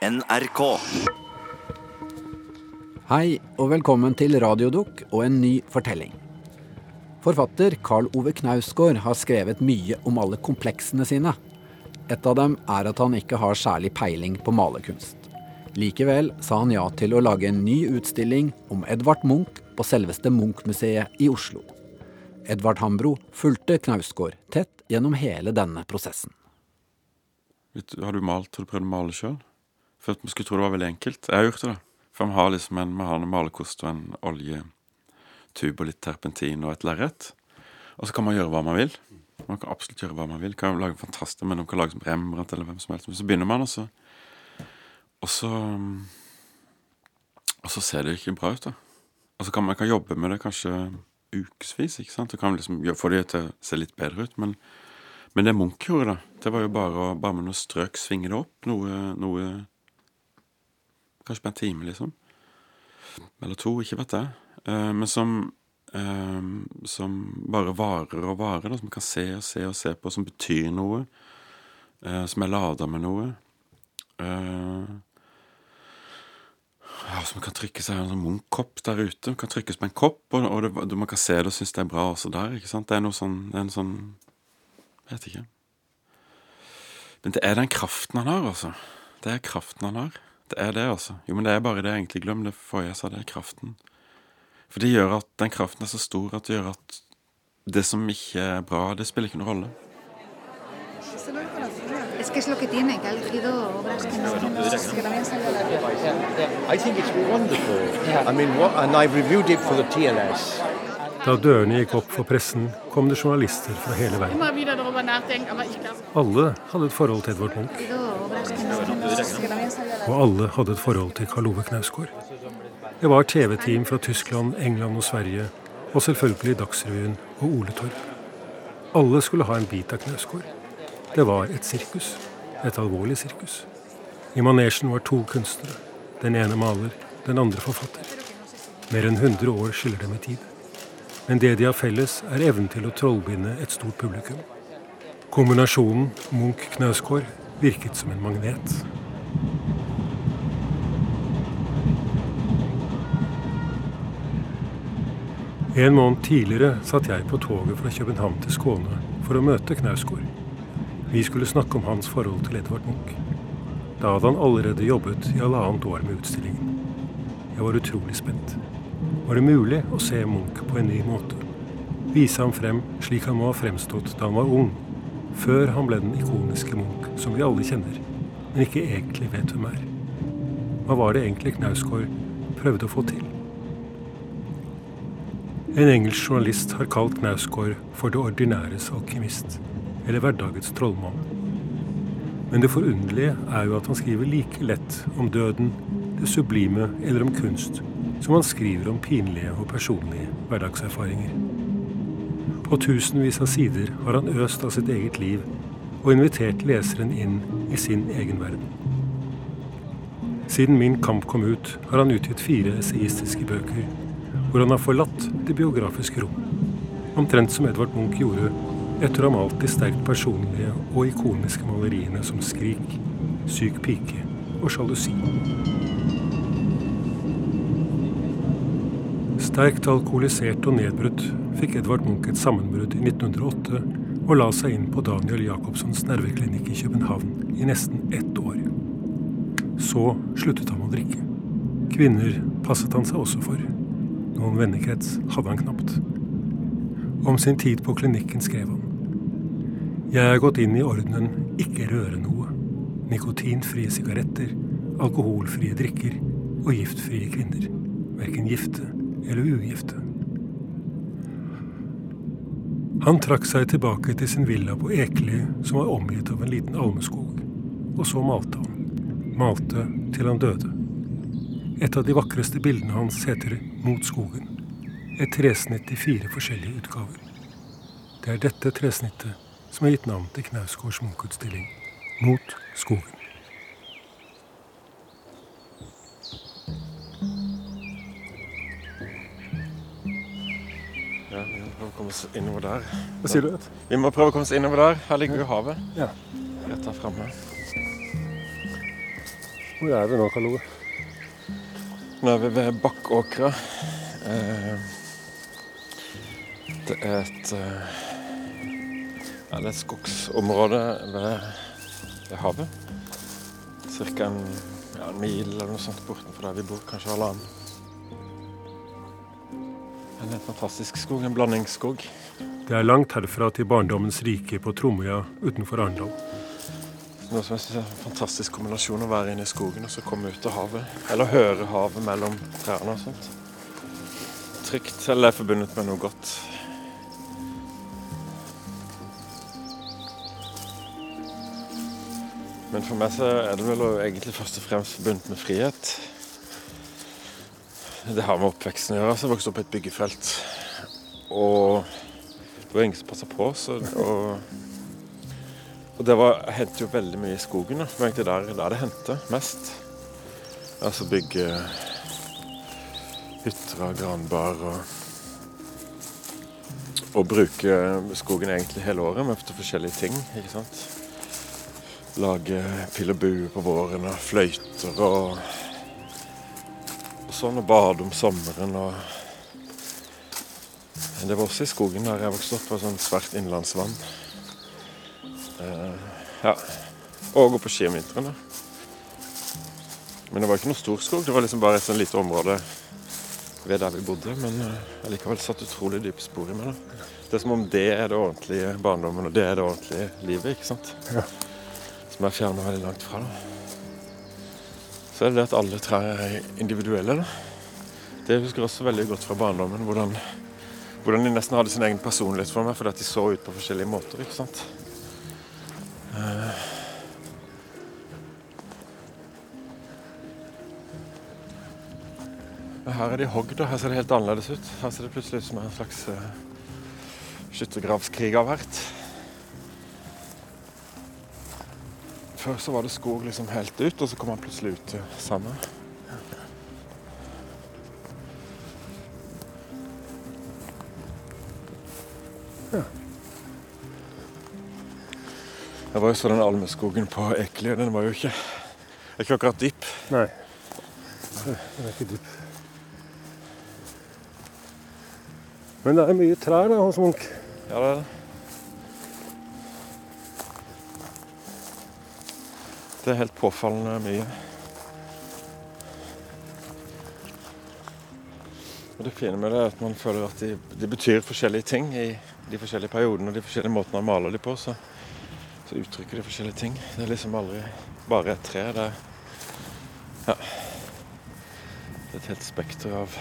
NRK. Hei og velkommen til Radiodukk og en ny fortelling. Forfatter Karl Ove Knausgård har skrevet mye om alle kompleksene sine. Et av dem er at han ikke har særlig peiling på malerkunst. Likevel sa han ja til å lage en ny utstilling om Edvard Munch på selveste Munch-museet i Oslo. Edvard Hambro fulgte Knausgård tett gjennom hele denne prosessen. Har du malt? Har du prøvd å male sjøl? At man skulle tro det var veldig enkelt. Jeg har gjort det. da. For man har liksom en, man har en malerkost og en oljetube og litt terpentin og et lerret. Og så kan man gjøre hva man vil. Man kan absolutt gjøre hva man vil. Kan lage fantastisk, men man kan lage som Rembrandt eller hvem som helst. Men så begynner man, og så Og så Og så ser det ikke bra ut, da. Og så kan man kan jobbe med det kanskje ukevis, ikke sant. Du kan liksom få det til å se litt bedre ut. Men, men det Munch gjorde, da, det var jo bare å bare med noe strøk svinge det opp. Noe, noe Kanskje på en time, liksom. Eller to, ikke vet jeg. Uh, men som uh, Som bare varer og varer, da, som man kan se og se og se på, som betyr noe. Uh, som er lada med noe. Ja, som kan trykke seg en sånn Munch-kopp der ute. Man kan trykkes på en kopp, og, og det, man kan se det og synes det er bra også der. ikke sant? Det er noe sånn, det er en sånn Jeg vet ikke. Men det er den kraften han har, altså. Det er kraften han har. Det er det, altså. Jo, men det er bare det jeg egentlig glemte forrige jeg sa. Det er kraften. For det gjør at den kraften er så stor at det gjør at det som ikke er bra, det spiller ikke noen rolle. Es que es lo que tiene, que ha elegido obras que no, que también salió a la. I think it's wonderful. I mean, what, and I've reviewed it for the TNS. Da dørene gikk opp for pressen, kom det journalister fra hele verden. Alle hadde et forhold til Edvard Munch, og alle hadde et forhold til Karl Ove Knausgård. Det var TV-team fra Tyskland, England og Sverige, og selvfølgelig Dagsrevyen og Ole Torp. Alle skulle ha en bit av Knausgård. Det var et sirkus. Et alvorlig sirkus. I manesjen var to kunstnere. Den ene maler, den andre forfatter. Mer enn 100 år skiller dem i tid. Men det de har felles, er evnen til å trollbinde et stort publikum. Kombinasjonen Munch-Knausgård virket som en magnet. En måned tidligere satt jeg på toget fra København til Skåne for å møte Knausgård. Vi skulle snakke om hans forhold til Edvard Munch. Da hadde han allerede jobbet i halvannet år med utstillingen. Jeg var utrolig spent. Var det mulig å se Munch på en ny måte? Vise ham frem slik han må ha fremstått da han var ung, før han ble den ikoniske Munch som vi alle kjenner, men ikke egentlig vet hvem er. Hva var det egentlig Knausgård prøvde å få til? En engelsk journalist har kalt Knausgård for det ordinæres alkymist, eller hverdagets trollmann. Men det forunderlige er jo at han skriver like lett om døden, det sublime eller om kunst, som han skriver om pinlige og personlige hverdagserfaringer. På tusenvis av sider har han øst av sitt eget liv og invitert leseren inn i sin egen verden. Siden Min kamp kom ut, har han utgitt fire essayistiske bøker hvor han har forlatt det biografiske rom. Omtrent som Edvard Munch gjorde etter å ha malt de sterkt personlige og ikoniske maleriene som 'Skrik', 'Syk pike' og 'Sjalusi'. Sterkt alkoholisert og nedbrutt fikk Edvard Munch et sammenbrudd i 1908 og la seg inn på Daniel Jacobsons nerveklinikk i København i nesten ett år. Så sluttet han å drikke. Kvinner passet han seg også for. Noen vennekrets hadde han knapt. Om sin tid på klinikken skrev han. Jeg er gått inn i ordenen ikke røre noe. Nikotinfrie sigaretter, alkoholfrie drikker og giftfrie kvinner. Verken gifte eller ugifte. Han trakk seg tilbake til sin villa på Ekely, som var omgitt av en liten almeskog. Og så malte han. Malte til han døde. Et av de vakreste bildene hans heter Mot skogen. Et tresnitt i fire forskjellige utgaver. Det er dette tresnittet som har gitt navn til Knausgårds Munch-utstilling Mot skogen. Ja, vi må prøve å komme oss innover der. Hva sier du? Vi må prøve å komme oss innover der. Her ligger jo havet. Ja. Rett der framme. Hvor er vi nå, Karl Ove? Nå er vi ved Bakkåkra. Eh, det er et eh, ja, det er et skogsområde ved, ved havet. Cirka en, ja, en mil eller noe sånt bortenfor der vi bor, kanskje halvannen. En fantastisk skog, en blandingsskog. Det er langt herfra til barndommens rike på Tromøya utenfor Arendal. Noe som jeg synes er en fantastisk kombinasjon å være inne i skogen og så komme ut til havet. Eller høre havet mellom trærne og sånt. Trygt, eller er forbundet med noe godt. Men for meg så er det vel egentlig først og fremst forbundet med frihet. Det har med oppveksten å gjøre. Så jeg vokste opp på et byggefelt. Og det var ingen som passa på. Så, og, og det var, hendte jo veldig mye i skogen. Da. Det var egentlig der, der det hendte mest. Altså bygge hytter og granbar og Og bruke skogen egentlig hele året med forskjellige ting. ikke sant? Lage pil og bue på våren og fløyter og sånn. Og bade om sommeren og Det var også i skogen der jeg vokste opp, på sånn svært innlandsvann. Eh, ja. Og gå på ski om vinteren. da. Men det var ikke noe stor skog, det var liksom bare et sånn lite område ved der vi bodde. Men uh, likevel satt utrolig dype spor i meg. da. Det er som om det er det ordentlige barndommen, og det er det ordentlige livet. ikke sant? Ja. Som jeg fjerner veldig langt fra. da. Så er det at alle trær er individuelle. da. Det husker jeg også veldig godt fra barndommen. Hvordan, hvordan de nesten hadde sin egen personlighet for meg, fordi at de så ut på forskjellige måter. ikke sant? Eh, Her er de hogd, og her ser det helt annerledes ut. Her ser det plutselig ut som en slags uh, skyttergravskrig har vært. Før så var det skog liksom helt ut, og så kom han plutselig ut til ja Jeg var jo så den almeskogen på Ekeli, den var jo ikke, ikke akkurat dyp. Nei. Den er ikke dyp. Men det er mye trær da, hos Munch. Ja, det er det. Det er helt påfallende mye. Og det fine med det er at man føler at de, de betyr forskjellige ting i de forskjellige periodene og de forskjellige måtene man maler de på. Så, så uttrykker de forskjellige ting. Det er liksom aldri bare et tre. Det er, ja, det er et helt spekter av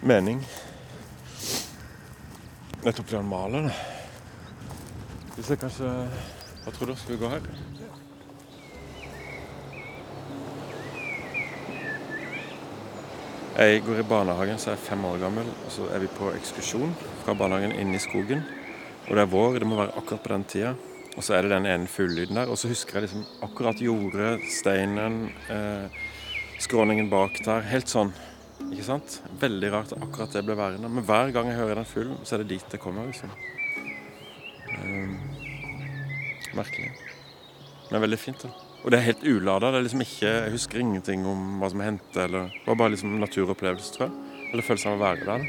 mening. Nettopp fordi han maler det. Hvis jeg kanskje Hva tror du? Skal vi gå her? Jeg går i barnehagen, så jeg er fem år gammel. og Så er vi på ekskursjon fra barnehagen inn i skogen. Og det er vår, det må være akkurat på den tida. Og så er det den ene fuglelyden der. Og så husker jeg liksom akkurat jordet, steinen, eh, skråningen bak der. Helt sånn. Ikke sant? Veldig rart at akkurat det ble værende. Men hver gang jeg hører den fuglen, så er det dit det kommer. liksom. Eh, merkelig. Men veldig fint. da. Og det er helt ulada. Det er liksom ikke, jeg husker ingenting om hva som hendte. eller Det var bare liksom naturopplevelse, tror jeg. Eller følelsen av å være der.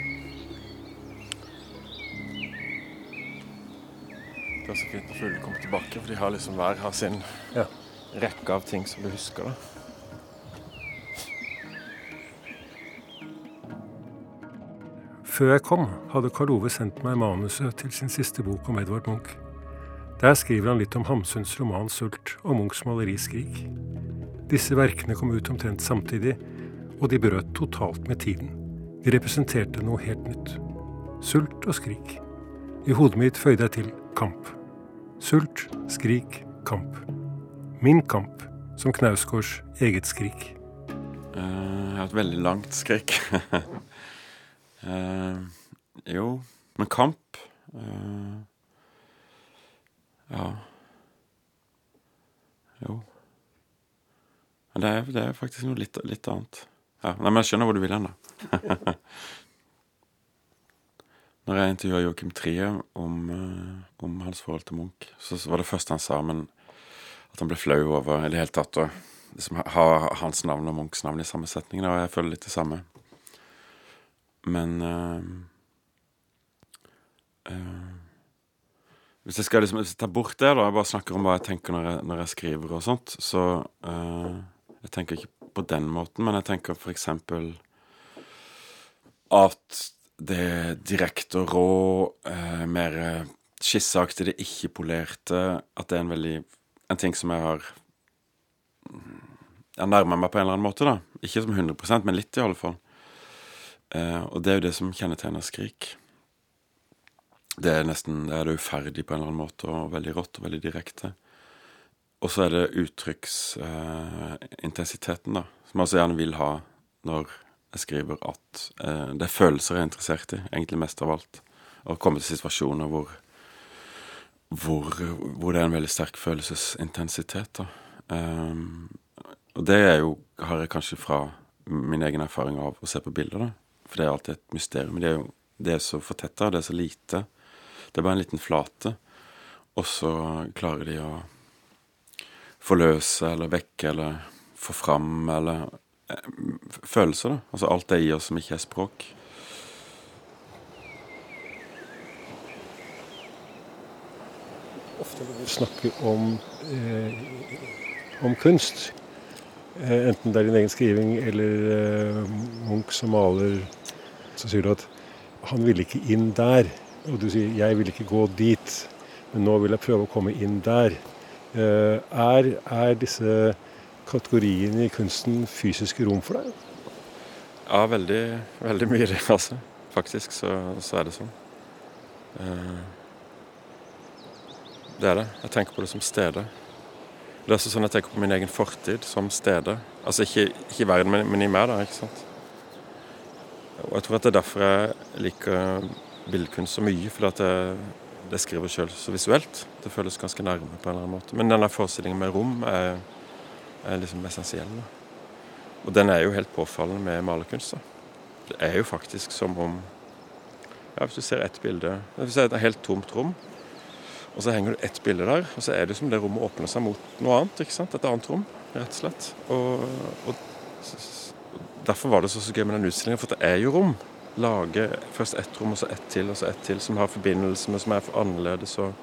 Det er så fint når fuglene kommer tilbake, for de har liksom hver har sin Ja. rekke av ting som du husker. da. Før jeg kom, hadde Karl Ove sendt meg manuset til sin siste bok om Edvard Munch. Der skriver han litt om Hamsuns roman 'Sult' og Munchs maleri 'Skrik'. Disse verkene kom ut omtrent samtidig, og de brøt totalt med tiden. De representerte noe helt nytt. Sult og skrik. I hodet mitt føyde jeg til kamp. Sult, skrik, kamp. Min kamp, som Knausgårds eget skrik. Uh, jeg har et veldig langt skrik. uh, jo, men kamp eh, Ja. Jo. Men det er, det er faktisk noe litt, litt annet. Ja, nei, men jeg skjønner hvor du vil hen, da. Når jeg intervjua Joakim Trie om, eh, om hans forhold til Munch, så var det første han sa men at han ble flau over i det hele tatt å liksom ha hans navn og Munchs navn i samme setning, og jeg føler litt det samme. Men uh, uh, Hvis jeg skal liksom ta bort det, da, jeg bare snakker om hva jeg tenker når jeg, når jeg skriver og sånt, så uh, Jeg tenker ikke på den måten, men jeg tenker for eksempel at det direkte og rå, mer skisseaktige, det ikke-polerte, at det er en veldig En ting som jeg har jeg nærmer meg på en eller annen måte, da. Ikke som 100% men litt, i alle fall. Uh, og det er jo det som kjennetegner Skrik. Det er nesten det er det uferdig på en eller annen måte, og veldig rått og veldig direkte. Og så er det uttrykksintensiteten, eh, da, som jeg også gjerne vil ha når jeg skriver at eh, det er følelser jeg er interessert i, egentlig mest av alt. Å komme til situasjoner hvor, hvor, hvor det er en veldig sterk følelsesintensitet, da. Um, og det er jo, har jeg kanskje fra min egen erfaring av å se på bilder, da. For det er alltid et mysterium. Det er jo det er så fortetta, det er så lite. Det er bare en liten flate. Og så klarer de å forløse eller vekke eller få fram eller eh, Følelser, da. Altså alt det i oss som ikke er språk. Ofte når vi snakker om, eh, om kunst, Eh, enten det er din egen skriving eller eh, Munch som maler, så sier du at han ville ikke inn der. Og du sier 'jeg vil ikke gå dit', men nå vil jeg prøve å komme inn der. Eh, er, er disse kategoriene i kunsten fysiske rom for deg? Ja, veldig, veldig mye det, altså. Faktisk så, så er det sånn. Det er det. Jeg tenker på det som stedet. Det er også sånn jeg tenker på min egen fortid som stedet. Altså ikke, ikke i verden, men, men, i meg, da. ikke sant? Og jeg tror at det er derfor jeg liker billedkunst så mye. Fordi at jeg, skriver sjøl så visuelt. Det føles ganske nærme på en eller annen måte. Men denne forestillingen med rom er, er liksom essensiell. Da. Og den er jo helt påfallende med malerkunst. Da. Det er jo faktisk som om ja, Hvis du ser ett bilde Hvis det er et helt tomt rom, og så henger det ett bilde der, og så er det som det rommet åpner seg mot noe annet. ikke sant? Et annet rom, rett og slett. Og, og Derfor var det så, så gøy med den utstillingen, for det er jo rom. Lage først ett rom, og så ett til, og så ett til, som har forbindelse med, som er for annerledes. Og,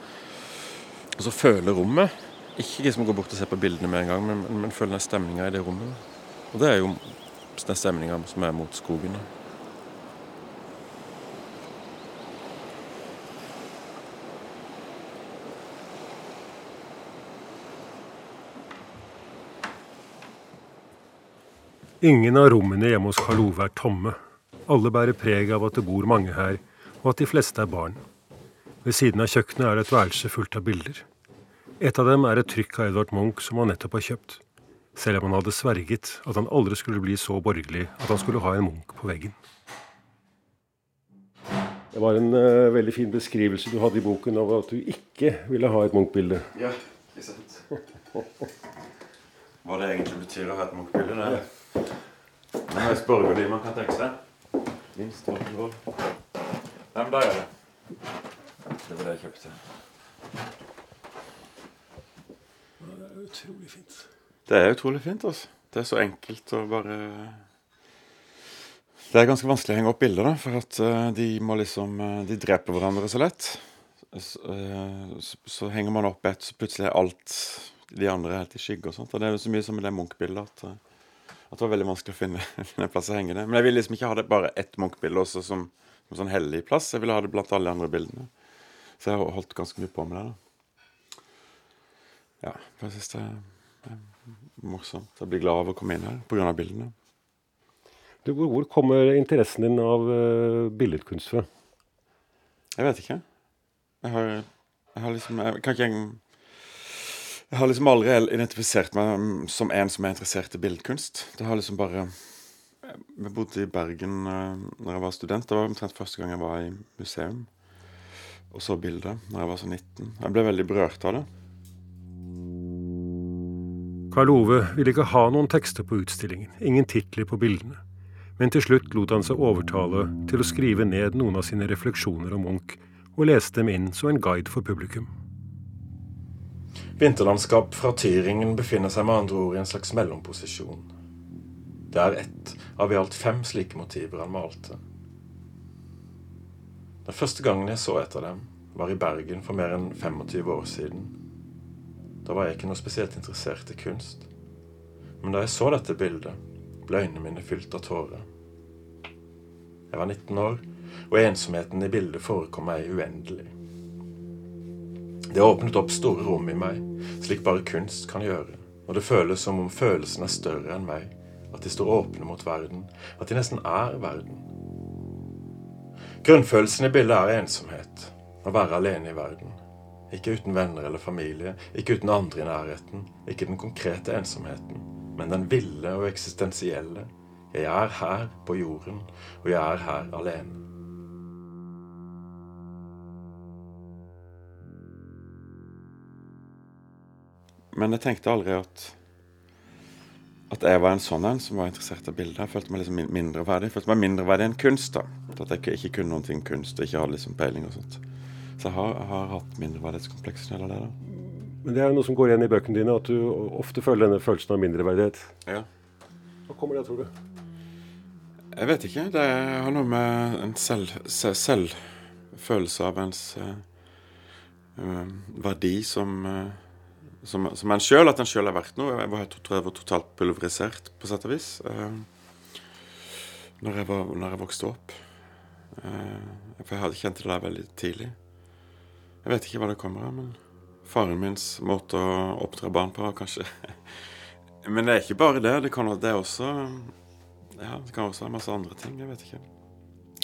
og så føle rommet. Ikke liksom gå bort og se på bildene med en gang, men, men, men føle den stemninga i det rommet. Og det er jo den stemninga som er mot skogen. Ingen av rommene hjemme hos Karl Ove er tomme. Alle bærer preg av at det bor mange her, og at de fleste er barn. Ved siden av kjøkkenet er det et værelse fullt av bilder. Et av dem er et trykk av Edvard Munch som han nettopp har kjøpt. Selv om han hadde sverget at han aldri skulle bli så borgerlig at han skulle ha en Munch på veggen. Det var en uh, veldig fin beskrivelse du hadde i boken av at du ikke ville ha et Munch-bilde. Ja, ikke sant. Hva det egentlig betyr å ha et Munch-bilde, det er mest borgerlig man kan tenke seg. Minst rock'n'roll. Nei, men da er det. Det var det jeg kjøpte. Det er utrolig fint. Det er utrolig fint, altså. Det er så enkelt å bare Det er ganske vanskelig å henge opp bilder, da, for at uh, de må liksom uh, De dreper hverandre så lett. Så, uh, så, så henger man opp ett, så plutselig er alt de andre helt i skygge og sånt. Og det er jo så mye som med det Munch-bildet at at det var veldig vanskelig å finne, en plass å henge det. Men jeg ville liksom ikke ha det bare ett Munch-bilde også som, som sånn hellig plass. Jeg ville ha det blant alle de andre bildene. Så jeg har holdt ganske mye på med det. da. Ja, jeg syns det er morsomt. Jeg blir glad av å komme inn her pga. bildene. Du, hvor, kommer interessen din av uh, billedkunst fra? Jeg vet ikke. Jeg har, jeg har liksom Jeg kan ikke jeg har liksom aldri identifisert meg som en som er interessert i billedkunst. Det har liksom bare Jeg bodde i Bergen uh, når jeg var student. Det var omtrent første gang jeg var i museum og så bildet når jeg var så 19. Jeg ble veldig berørt av det. Karl Ove ville ikke ha noen tekster på utstillingen, ingen titler på bildene. Men til slutt lot han seg overtale til å skrive ned noen av sine refleksjoner om Munch, og leste dem inn som en guide for publikum. Vinterlandskap fra Tyringen befinner seg med andre ord i en slags mellomposisjon. Det er ett av i alt fem slike motiver han malte. Den første gangen jeg så et av dem, var i Bergen for mer enn 25 år siden. Da var jeg ikke noe spesielt interessert i kunst. Men da jeg så dette bildet, ble øynene mine fylt av tårer. Jeg var 19 år, og ensomheten i bildet forekom meg uendelig. Det åpnet opp store rom i meg, slik bare kunst kan gjøre. Og det føles som om følelsen er større enn meg. At de står åpne mot verden. At de nesten er verden. Grunnfølelsen i bildet er ensomhet. Å være alene i verden. Ikke uten venner eller familie, ikke uten andre i nærheten. Ikke den konkrete ensomheten, men den ville og eksistensielle. Jeg er her på jorden, og jeg er her alene. Men jeg tenkte aldri at at jeg var en sånn en som var interessert i bilder. Jeg følte meg liksom mindreverdig. Jeg følte meg mindreverdig enn kunst. da. At jeg ikke, ikke kunne noen ting kunst og ikke hadde liksom peiling og sånt. Så jeg har, jeg har hatt mindreverdighetskompleksen eller det. da. Men det er jo noe som går igjen i bøkene dine, at du ofte føler denne følelsen av mindreverdighet. Ja. Hva kommer det, tror du? Jeg vet ikke. Det har noe med en selv, selv, selvfølelse av ens uh, verdi som uh, som, som en sjøl, at en sjøl har vært noe. Jeg, var, jeg tror jeg var totalt pulverisert, på sett og vis, eh, når, jeg var, når jeg vokste opp. Eh, for jeg hadde kjent det der veldig tidlig. Jeg vet ikke hva det kommer av, men faren mins måte å oppdra barn på, kanskje. men det er ikke bare det. Det kan det også Ja, det kan også være masse andre ting. Jeg vet ikke.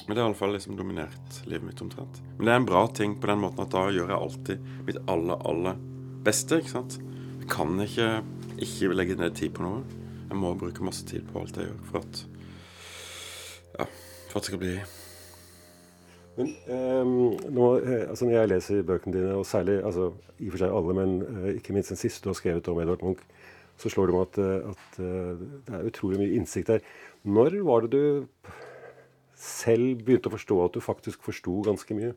Men det har i alle fall liksom dominert livet mitt omtrent. Men det er en bra ting på den måten at da gjør jeg alltid mitt aller, aller beste. ikke sant? Jeg kan ikke ikke legge ned tid på noe. Jeg må bruke masse tid på alt jeg gjør for at ja, for at det skal bli men um, nå, eh, altså Når jeg leser bøkene dine, og særlig altså, i og for seg alle, men uh, ikke minst den siste du har skrevet om Edvard Munch, så slår det meg at, uh, at uh, det er utrolig mye innsikt der. Når var det du selv begynte å forstå at du faktisk forsto ganske mye?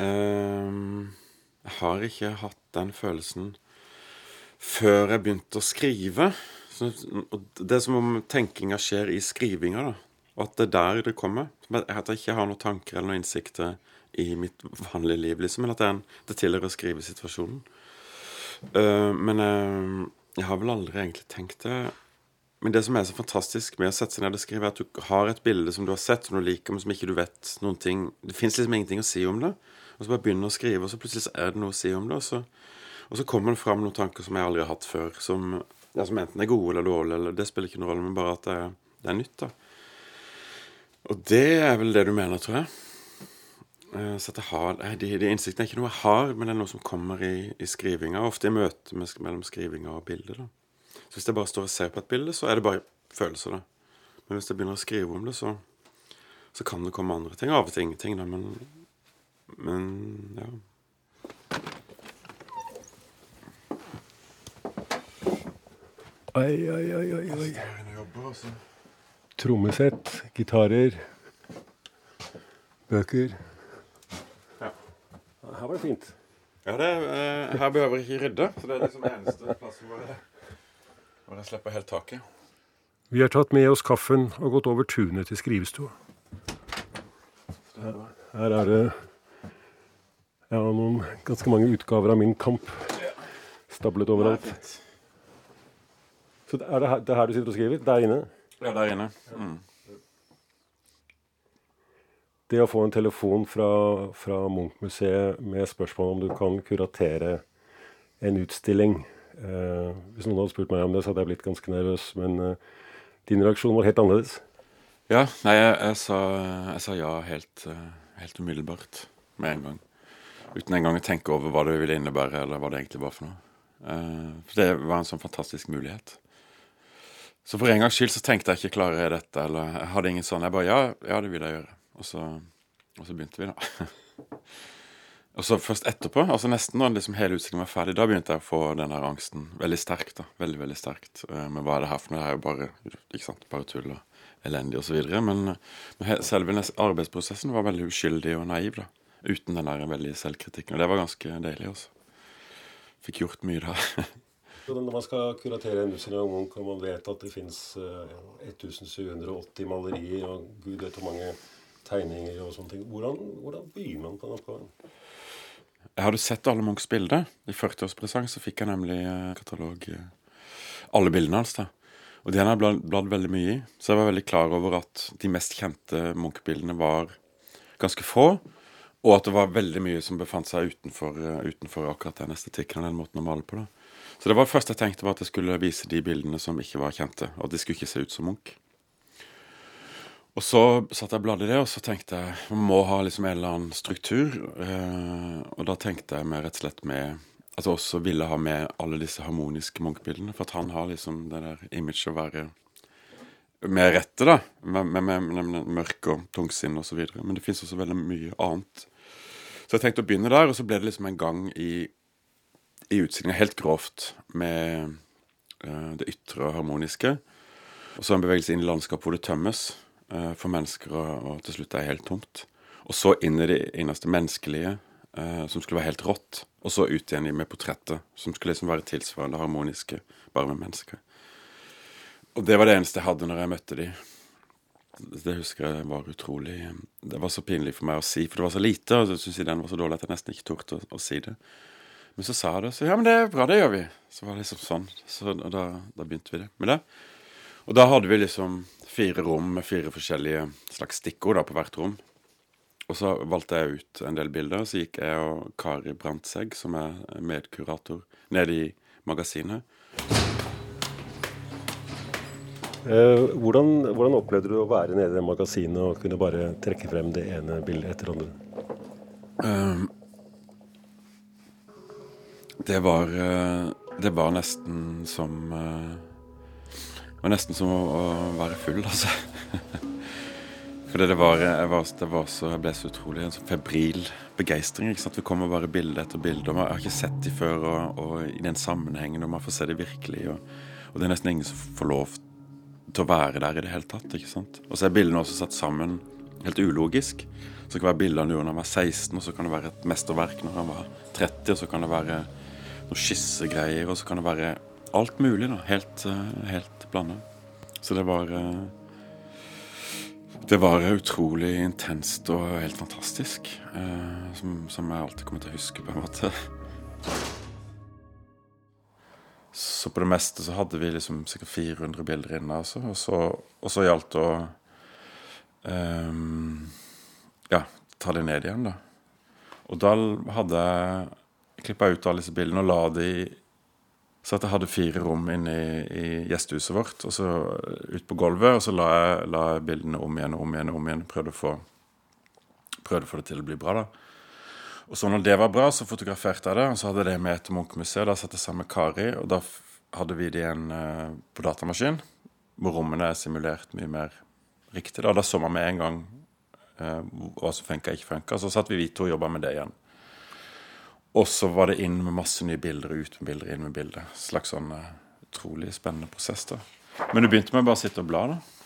Um, har ikke hatt den følelsen før jeg begynte å skrive. Det er som om tenkinga skjer i skrivinga, da. Og at det er der det kommer. At jeg ikke har noen tanker eller noen innsikter i mitt vanlige liv, liksom. Men at det, det tilhører å skrive situasjonen. Uh, men uh, jeg har vel aldri egentlig tenkt det. Men det som er så fantastisk med å sette seg ned og skrive, er at du har et bilde som du har sett, som du liker, men som ikke du vet noen ting Det fins liksom ingenting å si om det. Og så bare begynner å skrive, og så plutselig så er det noe å si om det. Og så, og så kommer det fram noen tanker som jeg aldri har hatt før, som, ja, som enten er gode eller dårlige, eller det spiller ikke noen rolle, men bare at det det er nytt. da. Og det er vel det du mener, tror jeg. Eh, så at har, de, de innsiktene er ikke noe jeg har, men det er noe som kommer i, i skrivinga. Ofte i møte med, mellom skrivinga og bildet. da. Så hvis jeg bare står og ser på et bilde, så er det bare følelser. da. Men hvis jeg begynner å skrive om det, så, så kan det komme andre ting. Av og til ingenting, da, men men ja. Oi, oi, oi, oi. oi. Trommesett, gitarer, bøker. Ja. Her var det fint. Ja, det, eh, her behøver jeg ikke rydde. Så det er liksom eneste plassen hvor jeg, hvor jeg slipper helt taket. Vi har tatt med oss kaffen og gått over tunet til skrivestua. Her er det jeg har noen ganske mange utgaver av Min kamp stablet overalt. Så er det, her, det er her du sitter og skriver? Der inne? Ja, der inne. Mm. Det å få en telefon fra, fra Munch-museet med spørsmål om du kan kuratere en utstilling eh, Hvis noen hadde spurt meg om det, så hadde jeg blitt ganske nervøs. Men eh, din reaksjon var helt annerledes. Ja, nei, jeg, jeg, sa, jeg sa, ja helt, eh, helt umiddelbart med en gang uten engang å tenke over hva det ville innebære, eller hva det egentlig var for noe. Uh, for det var en sånn fantastisk mulighet. Så for en gangs skyld så tenkte jeg ikke klarer jeg dette, eller jeg hadde ingen sånn. Jeg bare ja, ja, det vil jeg gjøre. Og så, og så begynte vi, da. og så først etterpå, altså nesten når liksom hele utstillingen var ferdig, da begynte jeg å få den der angsten veldig sterkt. da, Veldig, veldig sterkt. Uh, men hva er det her for noe? Det er jo bare, ikke sant, bare tull og elendig osv. Men, men selve arbeidsprosessen var veldig uskyldig og naiv. da uten den der veldige selvkritikken. Og det var ganske deilig, også. fikk gjort mye da. Når man skal kuratere en Munch, og man vet at det fins 1780 malerier og gud vet hvor mange tegninger og sånne ting, hvordan, hvordan begynner man på den oppgaven? Jeg hadde sett alle Munchs bilder. I 40-årspresang så fikk jeg nemlig eh, katalog eh, alle bildene hans. da. Og de har jeg bladd, bladd veldig mye i. Så jeg var veldig klar over at de mest kjente Munch-bildene var ganske få. Og at det var veldig mye som befant seg utenfor, eh, utenfor akkurat den estetikken og den måten å male på. da. Så det var det første jeg tenkte var at jeg skulle vise de bildene som ikke var kjente. Og at de skulle ikke se ut som Munch. Og så satt jeg og bladde i det, og så tenkte jeg man må ha liksom en eller annen struktur. Eh, og da tenkte jeg meg rett og slett med At jeg også ville ha med alle disse harmoniske Munch-bildene. For at han har liksom det der imaget å være med rette, da. Med, med, med, med mørk og tungsinn videre. Men det fins også veldig mye annet. Så jeg tenkte å begynne der, og så ble det liksom en gang i, i utstillinga helt grovt med uh, det ytre og harmoniske. Og så en bevegelse inn i landskapet hvor det tømmes uh, for mennesker, og, og, til slutt er det helt tomt. Og så inn i det innerste menneskelige, uh, som skulle være helt rått. Og så ut igjen med portrettet, som skulle liksom være tilsvarende harmoniske, bare med mennesker. Og det var det eneste jeg hadde når jeg møtte de. Det husker jeg var utrolig Det var så pinlig for meg å si, for det var så lite. Og så syntes jeg den var så dårlig at jeg nesten ikke torde å, å, si det. Men så sa jeg det, så ja, men det er bra, det gjør vi. Så var det liksom sånn. Så da, da begynte vi det med det. Og da hadde vi liksom fire rom med fire forskjellige slags stikkord da, på hvert rom. Og så valgte jeg ut en del bilder. Så gikk jeg og Kari Brandtzæg, som er medkurator, ned i magasinet. Eh, hvordan, hvordan, opplevde du å være nede i det magasinet og kunne bare trekke frem det ene bildet etter andre? Um, det var uh, Det var nesten som uh, Det var nesten som å, å være full, altså. Fordi det var, var, det var, så, jeg ble så utrolig en sånn febril begeistring. Vi? Det kommer bare bilde etter bilde. Jeg har ikke sett de før, og, og, i den sammenhengen, og man får se det virkelig. Og, og det er nesten ingen som får lov til til å være der i det hele tatt. ikke sant? Og så er bildene også satt sammen helt ulogisk. Så kan det være bilder av når han var 16, og så kan det være et mesterverk når han var 30, og så kan det være noen skissegreier, og så kan det være alt mulig. da, Helt, eh, helt blanda. Så det var eh, Det var utrolig intenst og helt fantastisk. Eh, som, som jeg alltid kommer til å huske, på en måte. Så på det meste så hadde vi liksom sikkert 400 bilder inne. Altså. Og, så, og så gjaldt det å um, ja, ta det ned igjen, da. Og da hadde jeg klippa ut alle disse bildene og la de Så at jeg hadde fire rom inne i, i gjestehuset vårt, og så ut på gulvet. Og så la jeg, la jeg bildene om igjen og om igjen og om igjen. Prøvde å få, prøvde å få det til å bli bra, da. Og så når det var bra, så fotograferte jeg det, og så hadde jeg det med til Munch-museet. Da satt jeg sammen med Kari, og da hadde vi det igjen uh, på datamaskin, hvor rommene er simulert mye mer riktig. Da, da så man med en gang uh, hva som funka ikke funka. Så satt vi vi to og jobba med det igjen. Og så var det inn med masse nye bilder, ut med bilder, inn med bilder. Slags sånn uh, utrolig spennende prosess. da. Men du begynte med å bare sitte og bla, da?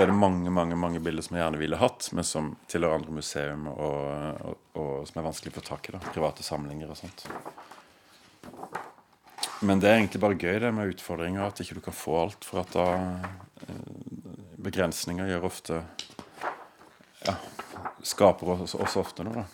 Så er det mange mange, mange bilder som jeg gjerne ville hatt, men som tilhører andre museum, og, og, og, som er vanskelig å få tak i. da, Private samlinger og sånt. Men det er egentlig bare gøy det med utfordringer, at ikke du kan få alt. For at da eh, Begrensninger gjør ofte Ja, skaper også, også ofte noe, da.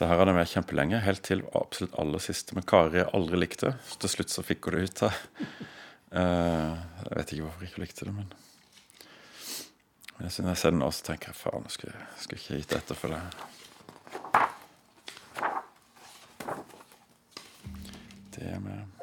Det her hadde jeg med kjempelenge, helt til absolutt aller siste. Men Kari har aldri likt det. Til slutt så fikk hun det ut. her. Uh, jeg vet ikke hvorfor jeg ikke likte det, men jeg synes jeg ser den nå, så tenker jeg faen, skulle, skulle ikke gitt etter for det. Det med